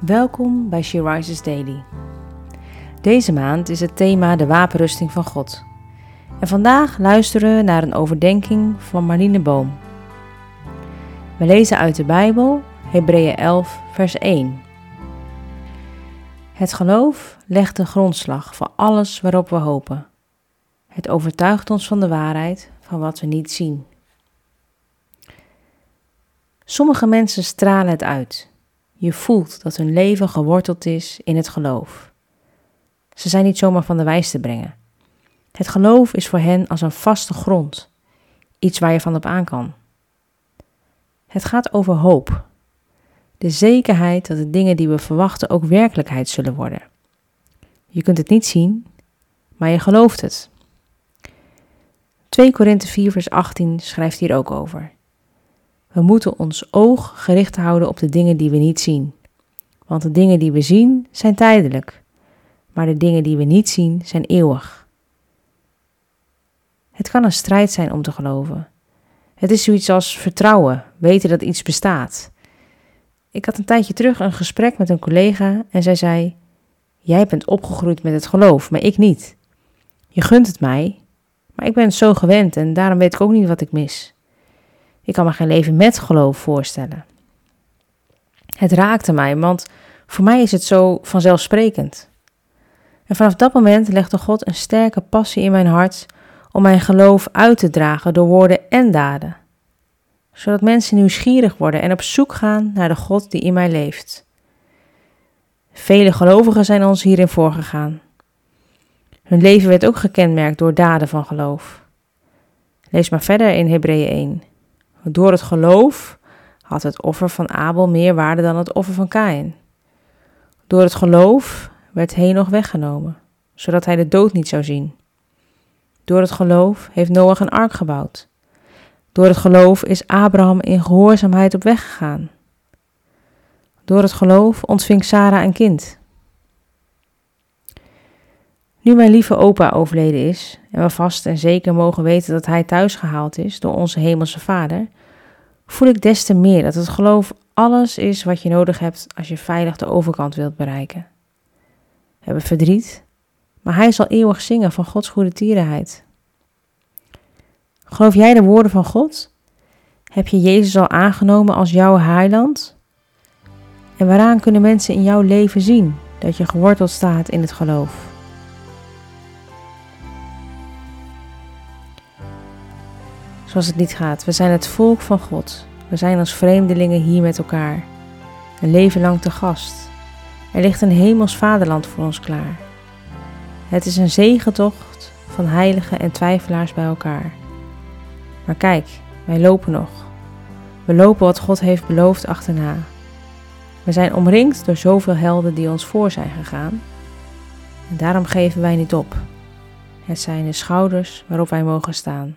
Welkom bij She Rises Daily. Deze maand is het thema de wapenrusting van God. En vandaag luisteren we naar een overdenking van Marlene Boom. We lezen uit de Bijbel, Hebreeën 11, vers 1. Het geloof legt de grondslag voor alles waarop we hopen. Het overtuigt ons van de waarheid van wat we niet zien. Sommige mensen stralen het uit. Je voelt dat hun leven geworteld is in het geloof. Ze zijn niet zomaar van de wijs te brengen. Het geloof is voor hen als een vaste grond, iets waar je van op aan kan. Het gaat over hoop. De zekerheid dat de dingen die we verwachten ook werkelijkheid zullen worden. Je kunt het niet zien, maar je gelooft het. 2 Korinthe 4 vers 18 schrijft hier ook over. We moeten ons oog gericht houden op de dingen die we niet zien. Want de dingen die we zien zijn tijdelijk, maar de dingen die we niet zien zijn eeuwig. Het kan een strijd zijn om te geloven. Het is zoiets als vertrouwen, weten dat iets bestaat. Ik had een tijdje terug een gesprek met een collega en zij zei: Jij bent opgegroeid met het geloof, maar ik niet. Je gunt het mij, maar ik ben het zo gewend en daarom weet ik ook niet wat ik mis. Ik kan me geen leven met geloof voorstellen. Het raakte mij, want voor mij is het zo vanzelfsprekend. En vanaf dat moment legde God een sterke passie in mijn hart om mijn geloof uit te dragen door woorden en daden, zodat mensen nieuwsgierig worden en op zoek gaan naar de God die in mij leeft. Vele gelovigen zijn ons hierin voorgegaan. Hun leven werd ook gekenmerkt door daden van geloof. Lees maar verder in Hebreeën 1. Door het geloof had het offer van Abel meer waarde dan het offer van Kain. Door het geloof werd Henoch weggenomen, zodat hij de dood niet zou zien. Door het geloof heeft Noach een ark gebouwd. Door het geloof is Abraham in gehoorzaamheid op weg gegaan. Door het geloof ontving Sarah een kind. Nu mijn lieve opa overleden is en we vast en zeker mogen weten dat hij thuis gehaald is door onze hemelse Vader, voel ik des te meer dat het geloof alles is wat je nodig hebt als je veilig de overkant wilt bereiken. We hebben verdriet, maar hij zal eeuwig zingen van Gods goede tierenheid. Geloof jij de woorden van God? Heb je Jezus al aangenomen als jouw heiland? En waaraan kunnen mensen in jouw leven zien dat je geworteld staat in het geloof? Zoals het niet gaat. We zijn het volk van God. We zijn als vreemdelingen hier met elkaar. Een leven lang te gast. Er ligt een hemels vaderland voor ons klaar. Het is een zegentocht van heiligen en twijfelaars bij elkaar. Maar kijk, wij lopen nog. We lopen wat God heeft beloofd achterna. We zijn omringd door zoveel helden die ons voor zijn gegaan. En daarom geven wij niet op. Het zijn de schouders waarop wij mogen staan.